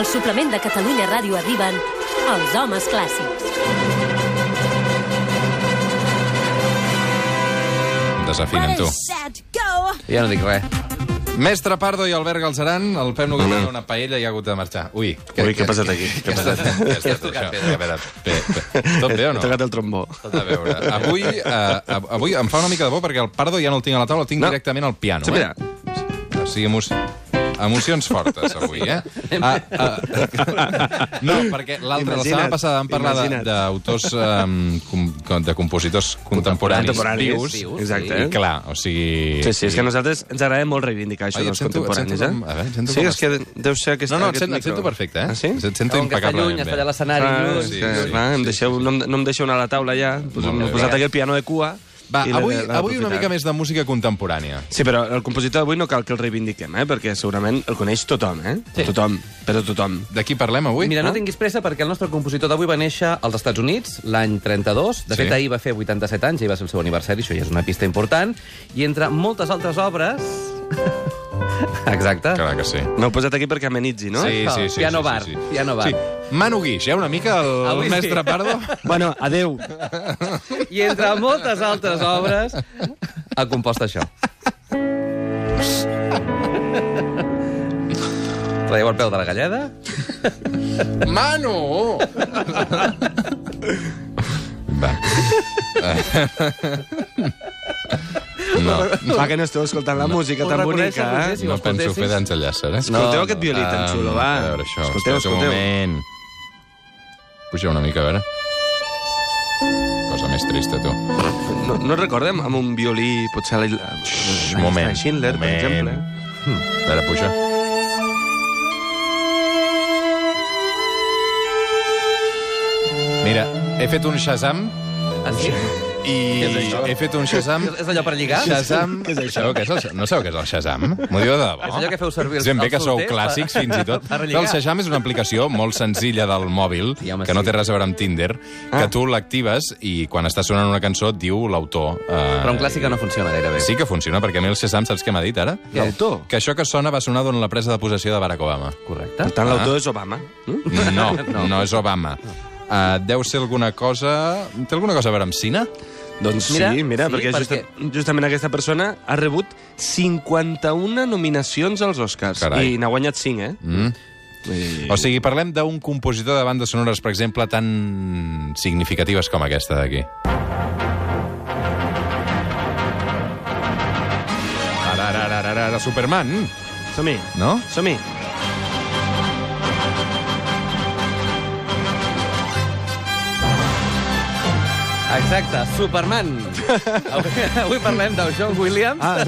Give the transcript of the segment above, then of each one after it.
Al suplement de Catalunya Ràdio arriben els homes clàssics. Desafinen tu. set! Ja no dic res. Mestre Pardo i Albert Galzeran, el Pep Noguer tenia una paella i ha hagut de marxar. Ui, Ui, què ha passat aquí? Què ha passat? Què has Què has fet, tocat, això? Pedro? A veure, pe, pe, tot bé o He no? tocat el trombó. Tot a veure. Avui, uh, avui em fa una mica de por perquè el Pardo ja no el tinc a la taula, el tinc No. directament al piano. Sí, mira. Eh? O sigui, emo emocions fortes, avui, eh? Ah, ah, no, perquè l'altra, la setmana passada vam parlar d'autors, um, com, de compositors contemporanis, Contemporanis, vius, vius, Exacte. i clar, o sigui... Sí, sí, és que a nosaltres ens agrada molt reivindicar això Ai, dels sento- contemporanis, sento com- eh? a veure, sento sí, com és que deu ser aquesta... No, no, et aquest sento, et sento perfecte, eh? Ah, sí? Et sento Com que està lluny, impecablement està allà a bé. l'escenari. Ah, lluny. sí, sí, sí, clar, em deixeu, no, em- deixeu anar a la taula ja, pues, bé, m'he posat el piano de cua... Va, i avui, avui una mica més de música contemporània. Sí, però el compositor d'avui no cal que el reivindiquem, eh? perquè segurament el coneix tothom, eh? Sí. Tothom, però tothom. De qui parlem avui? Mira, no tinguis pressa perquè el nostre compositor d'avui va néixer als Estats Units l'any 32. De Sí. fet, ahir va fer 87 anys, ahir va ser el seu aniversari, això ja és una pista important. I entre moltes altres obres... Exacte. Clar que sí. M'heu posat aquí perquè amenitzi, no? Sí, sí, sí. Piano sí, bar, sí, sí. piano bar. Sí. Manu Guix, eh, una mica el, Avui el sí. mestre Pardo. Bueno, adeu. I entre moltes altres obres ha compost això. Traieu el peu de la galleda? Manu! Va. No, Va, que no esteu escoltant la música tan bonica, eh? no penso fer dansa llàcer, eh? Escolteu No, aquest no. violí tan xulo, va. A veure això, escolteu, escolteu, un escolteu. moment. Puja una mica, a veure. Cosa més trista, tu. No, no recordem amb un violí, potser la, la, Xxt, la moment, Schindler, per moment. exemple. A veure, puja. Mira, he fet un Shazam Ah, sí? I he fet un Shazam... És allò per lligar? Shazam... Què és això? Sabeu què és el, no sabeu què és el Shazam? M'ho diu de debò? És allò que feu servir els- ben bé que sou solters clàssics, fins i tot. El. Shazam és una aplicació molt senzilla del mòbil, Sí, home, que no té res a veure amb Tinder, que tu l'actives i quan està sonant una cançó et diu l'autor. Eh, Però un clàssic no funciona gaire bé. Sí que funciona, perquè a mi el Shazam saps què m'ha dit ara? L'autor? Que això que sona va sonar durant la presa de possessió de Barack Obama. Correcte. Per tant, Ah. l'autor és Obama. No, no, no és Obama. Uh, deu ser alguna cosa... Té alguna cosa a veure amb Cine? Doncs Mira, sí, mira, sí, perquè, perquè- Justa, justament aquesta persona ha rebut 51 nominacions als Oscars. Carai. I n'ha guanyat 5, eh? Mm. Dir... O sigui, parlem d'un compositor de bandes sonores, per exemple, tan significatives com aquesta d'aquí. Ara, ara, ara, ara, ara, Superman, Som-hi, no? som-hi. Exacte, Superman. avui, avui parlem del John Williams. Ah,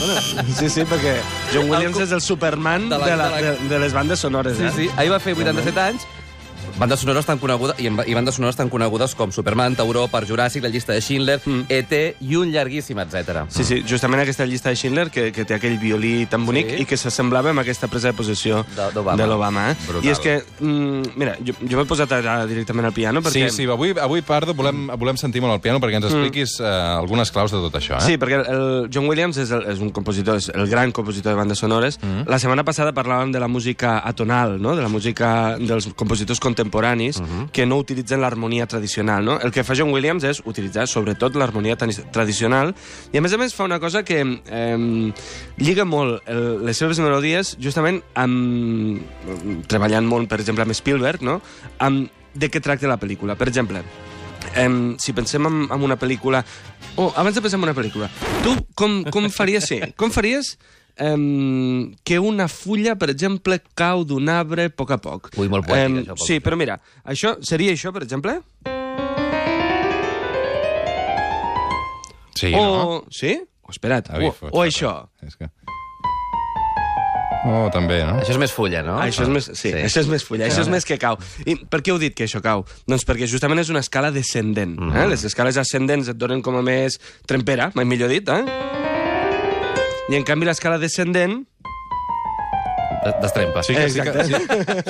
bueno, sí, sí, perquè John Williams és el Superman de de, la- de de, la- de les bandes sonores, Sí, eh? sí. Ahir va fer 87 anys. Bandes sonores tan conegudes, i, i bandes sonores tan conegudes com Superman, Tauró, per Juràssic, la llista de Schindler, Mm. E.T. i un llarguíssim, etc. Sí, sí, justament aquesta llista de Schindler, que, que té aquell violí tan bonic Sí. i que s'assemblava amb aquesta presa de possessió De- l'Obama. Eh? I és que, mm, mira, jo, jo m'he posat ara directament al piano perquè... Sí, sí, avui, avui Pardo, volem, volem sentir molt al piano perquè ens expliquis eh, algunes claus de tot això, eh? Sí, perquè el John Williams és, el, és un compositor, és el gran compositor de bandes sonores. Mm. La setmana passada parlàvem de la música atonal, no? de la música dels compositors contemporanis Mm-hmm. que no utilitzen l'harmonia tradicional. No? El que fa John Williams és utilitzar sobretot l'harmonia tradicional i a més a més fa una cosa que eh, lliga molt el, les seves melodies justament amb, treballant molt, per exemple, amb Spielberg, no? amb de què tracta la pel·lícula. Per exemple, Em, si pensem en, en una pel·lícula... Oh, abans de pensar en una pel·lícula, tu com, com faries, sí, com faries em, que una fulla, per exemple, cau d'un arbre a poc a poc? Ui, molt poètic, Em, això. Sí, però mira, això seria això, per exemple? Sí, o... no? Sí? Oh, espera't. O, o això. És que... Oh, també, no? Això és més fulla, no? Això és més, sí, sí. això és més fulla, això és més que cau. I per què heu dit que això cau? Doncs perquè justament és una escala descendent. Mm. -hmm. eh? Les escales ascendents et donen com a més trempera, mai millor dit, eh? I en canvi l'escala descendent... De- Destrempa. Sí que, sí, que, sí,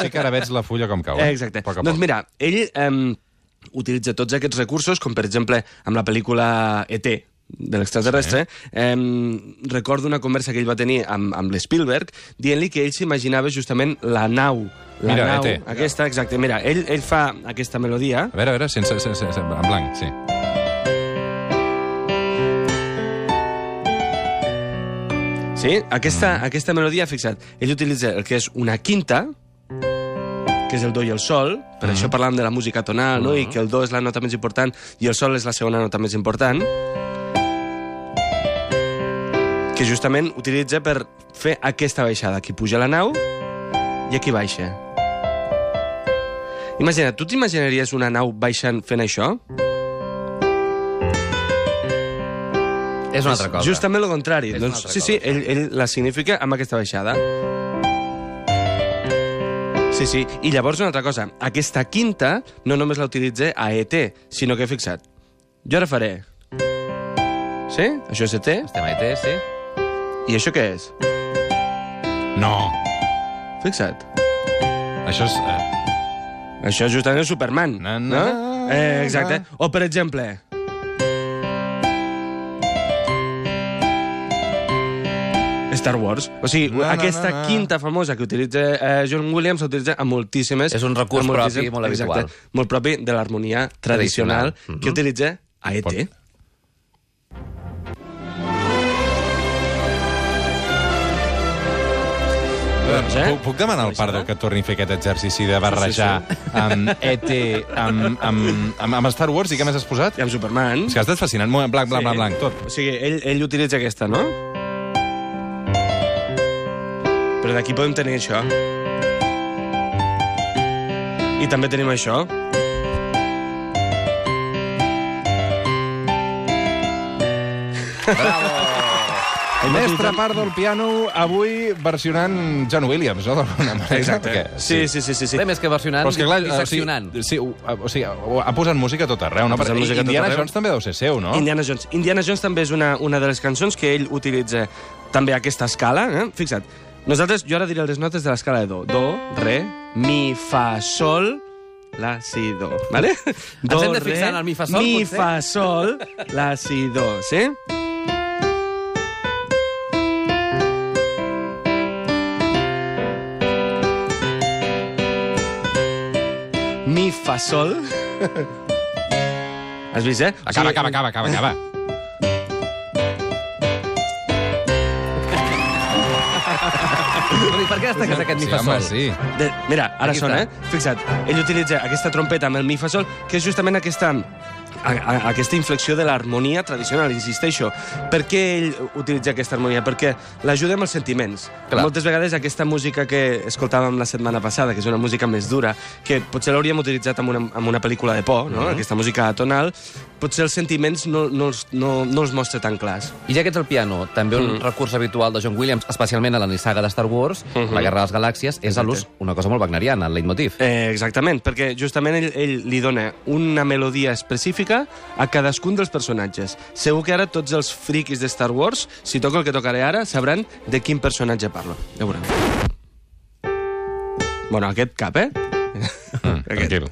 sí que ara veig la fulla com cau. eh? Exacte. Poc Doncs poc. mira, ell eh, utilitza tots aquests recursos, com per exemple amb la pel·lícula E.T., de l'extraterrestre, sí. eh, recordo una conversa que ell va tenir amb, amb l'Spielberg, dient-li que ell s'imaginava justament la nau, la Mira, nau, ET. aquesta, exacte. Mira, ell, ell fa aquesta melodia, A veure, a veure, sense, sense, sense, en blanc, sí. Sí? Aquesta, mm. aquesta melodia, fixa't, ell utilitza el que és una quinta, que és el do i el sol, per Mm. això parlàvem de la música tonal, no? i que el do és la nota més important i el sol és la segona nota més important, que justament utilitza per fer aquesta baixada. Aquí puja la nau i aquí baixa. Imagina't, tu t'imaginaries una nau baixant fent això? És una altra cosa. Justament el contrari. És una Doncs, altra sí, sí, cosa. ell, ell la significa amb aquesta baixada. Sí, sí. I llavors una altra cosa. Aquesta quinta no només la utilitza a ET, sinó que, fixa't, jo ara faré... Sí? Això és ET? Estem a ET, sí? I això què és? No, Fixa't. això és... Eh, Això justament és Superman. Na, no? na, Eh, exacte. O, per exemple... Star Wars. O sigui, na, aquesta na, na. quinta famosa que utilitza eh, John Williams s'utilitza a moltíssimes... És un recurs propi molt habitual. Exacte, molt propi de l'harmonia tradicional, Tradicional. que utilitza a E ET. Pot- Doncs, eh? Puc, puc demanar al Pardo que torni a fer aquest exercici de barrejar amb ET, amb, amb, amb, amb Star Wars i què més has posat? I amb Superman... És que ha estat fascinant. Molt blanc, blanc, Sí. blanc, blanc, tot. O sigui, ell, ell utilitza aquesta, no? Però d'aquí podem tenir això. I també tenim això. El mestre Pardo al piano, avui versionant John Williams, no? D'alguna manera. Exacte. Perquè- Sí, sí, sí, sí. sí. Bé, més que versionant, és que, clar, disseccionant. o sigui, sí, o sigui, ha posat música a tot arreu, no? Perquè música a tot Indiana arreu. Jones també deu ser seu, no? Indiana Jones. Indiana Jones també és una, una de les cançons que ell utilitza també aquesta escala. Eh? Fixa't, nosaltres, jo ara diré les notes de l'escala de do. Do, re, mi, fa, sol, la, si, do. Vale? Do, hem de fixar en el mi, fa, sol, Mi, potser? fa, sol, la, si, do. Sí? Mi, fa, sol. Has vist, eh? Acaba, acaba, acaba, acaba, acaba. Per què destaques aquest mi Sí, fa home, sol? sí. De, mira, ara Aquí sona, està. eh? Fixa't, ell utilitza aquesta trompeta amb el mi fa sol, que és justament aquesta a, a, aquesta inflexió de l'harmonia tradicional, insisteixo. Per què ell utilitza aquesta harmonia? Perquè l'ajuda amb els sentiments. Clar. Moltes vegades aquesta música que escoltàvem la setmana passada, que és una música més dura, que potser l'hauríem utilitzat en una, en una pel·lícula de por, no? aquesta música tonal, potser els sentiments no, no, els, no, no els mostra tan clars. I ja que ets el piano, també un recurs habitual de John Williams, especialment a la nissaga de Star Wars, La Guerra de les Galàxies, és a l'ús una cosa molt wagneriana, el leitmotiv. Eh, exactament, perquè justament ell, ell li dona una melodia específica a cadascun dels personatges. Segur que ara tots els friquis de Star Wars, si toco el que tocaré ara, sabran de quin personatge parlo. Ja veurem. Bueno, aquest cap, eh? Mm, tranquil.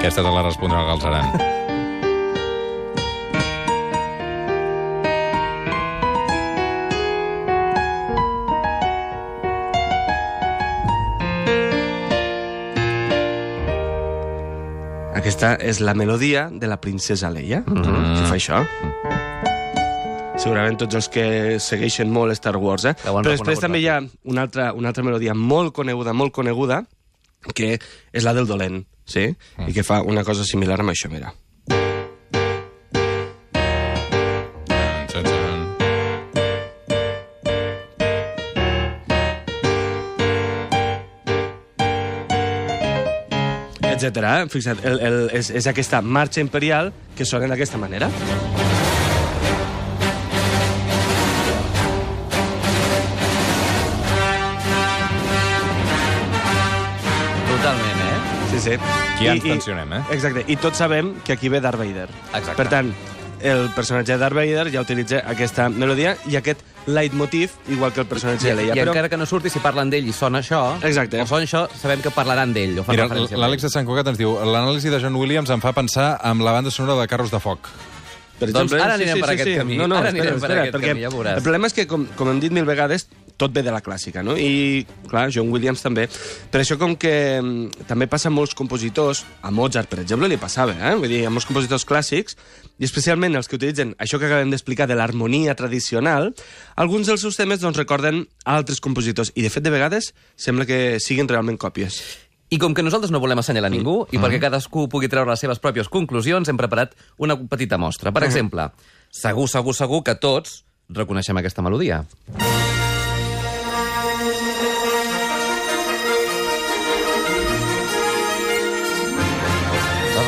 Aquesta te la respondrà el Galzeran. Aquesta és la melodia de la princesa Leia, mm -hmm. que fa això. Segurament tots els que segueixen molt Star Wars, eh? Però després també hi ha una altra, una altra melodia molt coneguda, molt coneguda, que és la del dolent, sí? I que fa una cosa similar amb això, mira. Etcètera. Eh? Fixa't, el, el, és, és aquesta marxa imperial que sona d'aquesta manera. Totalment, eh? Sí, sí. Aquí ja ens tensionem, eh? Exacte, i tots sabem que aquí ve Darth Vader. Exacte. Per tant, el personatge de Darth Vader ja utilitza aquesta melodia i aquest leitmotiv, igual que el personatge I, de Leia. I encara que no surti, si parlen d'ell i sona això, Exacte. o sona això, sabem que parlaran d'ell, Mira, l'Àlex de Sant Cugat ens diu l'anàlisi de John Williams em fa pensar amb la banda sonora de Carros de Foc. Per Doncs ara anirem per aquest camí. No, no, Ara espera, anirem per espera, aquest perquè camí, ja veuràs. El problema és que, com, com hem dit mil vegades, tot ve de la clàssica, no? I, clar, John Williams també. Per això, com que mm, també passa a molts compositors, a Mozart, per exemple, li passava, eh? Vull dir, a molts compositors clàssics, i especialment els que utilitzen això que acabem d'explicar de l'harmonia tradicional, alguns dels seus temes doncs, recorden altres compositors, i de fet, de vegades, sembla que siguin realment còpies. I com que nosaltres no volem assenyalar ningú, i perquè cadascú pugui treure les seves pròpies conclusions, hem preparat una petita mostra. Per exemple, segur, segur, segur que tots reconeixem aquesta melodia. L'has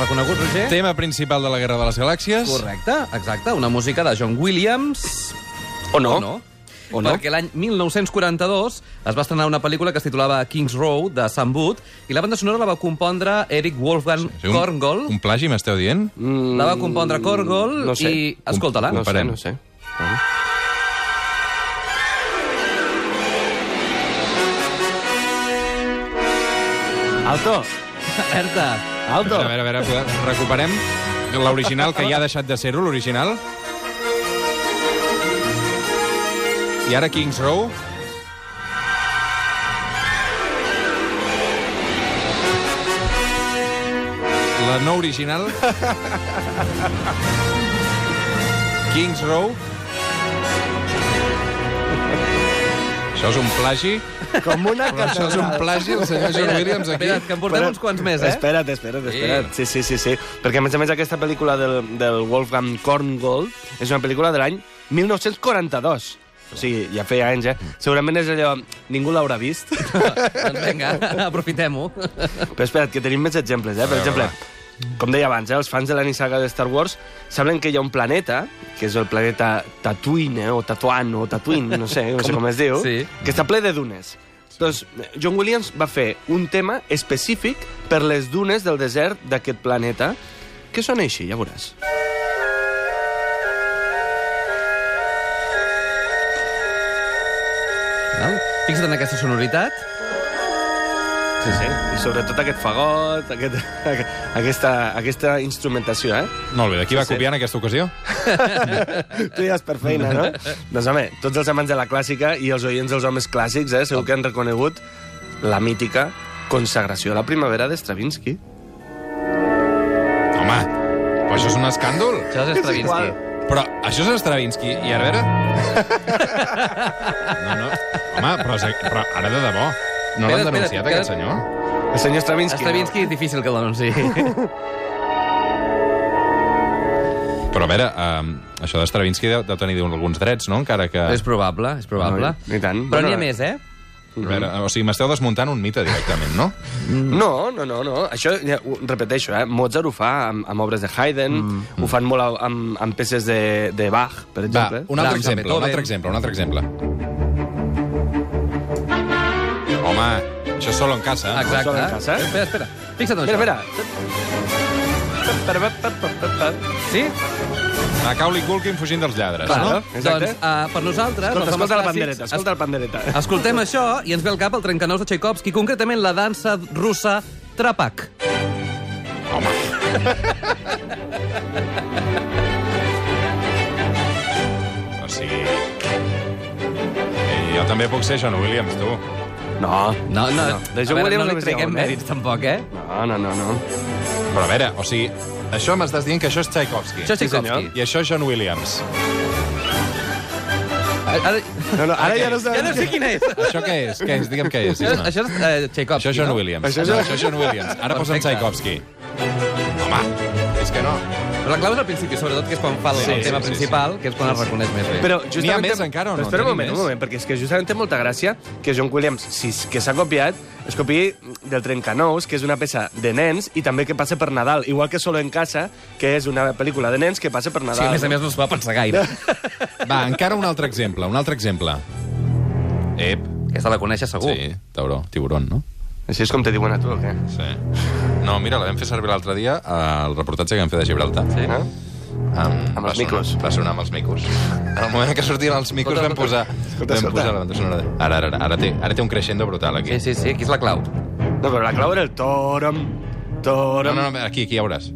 reconegut, Roger? Tema principal de la Guerra de les Galàxies. Correcte, exacte. Una música de John Williams... O no. O no. O no. Perquè l'any 1942 es va estrenar una pel·lícula que es titulava King's Road, de Sam Wood, i la banda sonora la va compondre Eric Wolfgang Sí, un, Korngold. Un plagi, m'esteu dient? Mm, La va compondre Korngold no sé. i... Escolta-la. No sé, no sé. Alto! Alerta. Alto! A veure, a veure, podem- recuperem l'original, que ja ha deixat de ser-ho, l'original. I ara Kings Row. La no original. Kings Row. Això és un plagi. Com una Però això és un plagi, el senyor John Williams aquí. Espera't, que en portem uns quants més, eh? Espera't, espera't, espera't. Sí, sí, sí, sí. Perquè, a més a més, aquesta pel·lícula del, del Wolfgang Korngold és una pel·lícula de l'any 1942. O sigui, ja feia anys, eh? Segurament és allò... Ningú l'haurà vist. doncs vinga, aprofitem-ho. Però espera't, que tenim més exemples, eh? Per exemple, com deia abans, eh? els fans de la saga de Star Wars saben que hi ha un planeta, que és el planeta Tatooine, eh? o Tatuan, o Tatooine, no sé, no sé com es diu, Sí. que està ple de dunes. Doncs John Williams va fer un tema específic per les dunes del desert d'aquest planeta, que sona així, ja veuràs. Fixa't en aquesta sonoritat. Sí, sí. I sobretot aquest fagot, aquest, aquesta, aquesta instrumentació, eh? Molt bé, de qui va Sí, copiar en aquesta ocasió? Tu ja és per feina, no? doncs, home, tots els amants de la clàssica i els oients dels homes clàssics, eh, segur que han reconegut la mítica consagració a la primavera de Stravinsky. Home, però això és un escàndol. Això és Stravinsky. Però això és Stravinsky, i ara, a veure... No, no, home, però, però ara de debò, no l'han denunciat, que- aquest senyor? El senyor Stravinsky. Stravinsky és difícil que l'anunciï. Però a veure, um, això de Stravinsky deu, deu tenir alguns drets, no?, encara que... és probable, és probable. No, i tant. Però n'hi ha més, eh? A veure, o sigui, m'esteu desmuntant un mite directament, no? No. no, no, no, no. Això, ja, ho repeteixo, eh? Mozart ho fa amb, amb obres de Haydn, mm. ho fan molt a- amb, amb peces de, de Bach, per Va, exemple. un altre Brahms, exemple, un altre exemple, un altre exemple. Home, això és solo en casa. Exacte. Sol en casa. Espera, espera. Fixa't en Espera, això. espera. Sí? Macaulay Culkin fugint dels lladres, Claro. no? Exacte. Doncs, uh, per nosaltres... Escolta, els homes escolta la pandereta, escolta la pandereta. es- Escoltem això i ens ve al cap el trencanous de Tchaikovsky, concretament la dansa russa Trapak. Home. o sigui... I jo també puc ser John Williams, tu. No, No, no, De a John Williams no li eh? mèrits, tampoc, eh? no, no, no. no. Però a veure, o sigui, això m'estàs dient que això és Tchaikovsky. Això és Sí, Tchaikovsky. I això és John Williams. Ara, No, no, ara ja no ja no sé quina és. Això què és? Què és? Digue'm què és. Això, Isma. això és uh, Tchaikovsky, Això és John no? Williams. Això és- és, això és John Williams. Ara posa'm. Tchaikovsky. Home, és que no. Però la clau és al principi, sobretot, que és quan fa el, Sí, el sí, tema sí, principal, que és quan es reconeix més bé. Però N'hi ha més encara o no? Però espera un moment, més? un moment, perquè és que justament té molta gràcia que John Williams, si és que s'ha copiat, es copiï del Trencanous, que és una peça de nens, i també que passa per Nadal, igual que Solo en casa, que és una pel·lícula de nens que passa per Sí, Nadal. a més a més no s'ho va pensar gaire. Va, encara un altre exemple, un altre exemple. Ep, Aquesta la coneixes segur. sí, tauró, tiburon, no? Així és com te diuen a tu, o què? Sí. No, mira, la vam fer servir l'altre dia al reportatge que vam fer de Gibraltar. Sí. Eh? Amb, Amb els sonar- micos. Va sonar amb els micos. En el moment en què sortien els micos vam posar... Escolta, vam escolta. posar la banda sonora. de- Ara, ara, ara, té, ara té un crescendo brutal, aquí. Sí, sí, sí, aquí és la clau. No, però la clau era el toram, No, toram... no, no, aquí, aquí ja veuràs.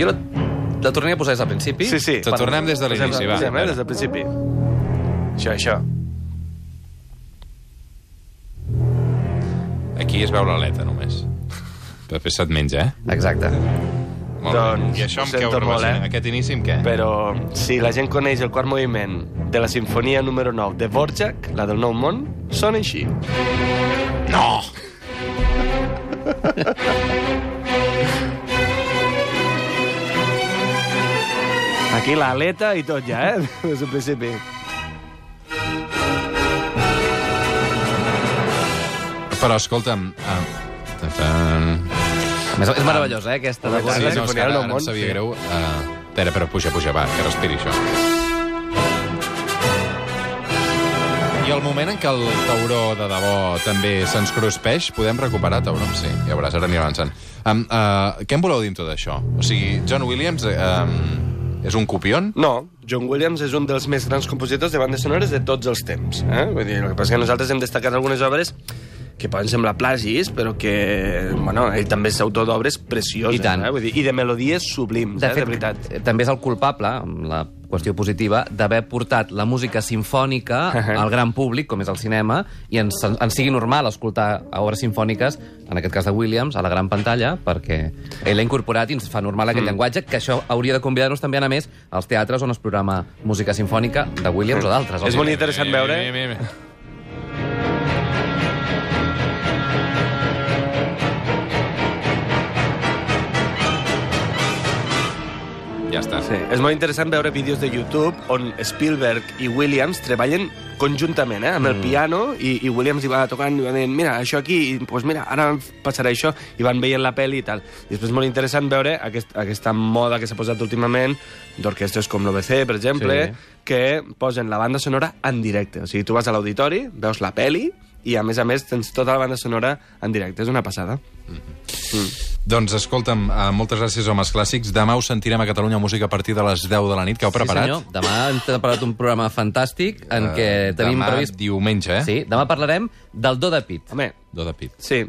Jo la, la tornaria a posar des del principi. Sí, sí. Te tornem des de l'inici, va. Eh, des del principi. Això, això. Aquí es veu l'aleta, només. Després se't menja, eh? Exacte. Molt Doncs, bé. I això amb què ho molt, relacionem? eh? Aquest inici amb què? Però si la gent coneix el quart moviment de la sinfonia número 9 de Dvorak, la del Nou Món, sona així. No! Aquí l'aleta i tot ja, eh? Des del principi. Però escolta'm... Uh, tan... És, és meravellós, eh, aquesta. De Home, Sí, no, és que ara, ara em sabia sí. greu. Uh, espera, però puja, puja, va, que respiri això. I el moment en què el tauró de debò també se'ns cruspeix, podem recuperar tauró? Sí, ja veuràs, ara anirà avançant. Um, uh, què en voleu dir amb tot això? O sigui, John Williams um, és un copion? No, John Williams és un dels més grans compositors de bandes sonores de tots els temps. Eh? Vull dir, el que passa és que nosaltres hem destacat algunes obres que poden semblar plagis, però que, bueno, ell també és autor d'obres precioses, I tant. Eh? Vull dir, i de melodies sublims, De eh? fet, de veritat. també és el culpable, amb la qüestió positiva, d'haver portat la música sinfònica al gran públic, com és el cinema, i ens, ens sigui normal escoltar obres sinfòniques, en aquest cas de Williams, a la gran pantalla, perquè ell l'ha incorporat i ens fa normal aquest mm. llenguatge, que això hauria de convidar-nos també a anar més als teatres on es programa música sinfònica de Williams o d'altres. És molt interessant veure... Mira, mira, mira. Ja està. Sí, és molt interessant veure vídeos de YouTube on Spielberg i Williams treballen conjuntament, eh, amb el piano, i, i Williams hi va tocant i va dient, mira, això aquí, i, pues mira, ara passarà això, i van veient la pel·li i tal. I després és molt interessant veure aquest, aquesta moda que s'ha posat últimament d'orquestres com l'OBC, per exemple, Sí. que posen la banda sonora en directe. O sigui, tu vas a l'auditori, veus la pel·li, i a més a més tens tota la banda sonora en directe. És una passada. Doncs escolta'm, uh, moltes gràcies, homes clàssics. Demà us sentirem a Catalunya Música a partir de les 10 de la nit. Que heu preparat? Sí, senyor. Demà hem preparat un programa fantàstic en Eh, què tenim demà, previst... diumenge, eh? Sí, demà parlarem del do de pit. Home, Do de pit. Sí.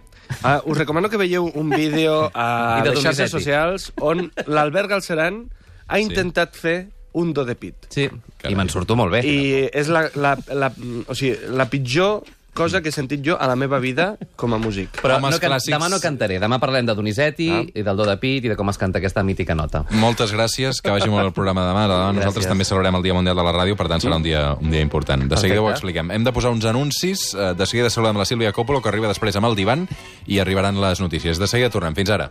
Uh, us recomano que veieu un vídeo a de les xarxes socials on l'Albert Galceran ha intentat fer un do de pit. Sí, Carai. i me'n surto molt bé. I és la, la, la, o sigui, la pitjor cosa que he sentit jo a la meva vida com a músic. Però Homes no can... clàssics- demà no cantaré. Demà parlem de Donizetti Ah. i del do de pit i de com es canta aquesta mítica nota. Moltes gràcies, que vagi molt el programa demà. demà nosaltres Gràcies. també celebrem el Dia Mundial de la Ràdio, per tant serà un dia, un dia important. De seguida ho Perfecte. expliquem. Hem de posar uns anuncis, eh, de seguida saludem la Sílvia Coppolo, que arriba després amb el divan, i arribaran les notícies. De seguida tornem. Fins ara.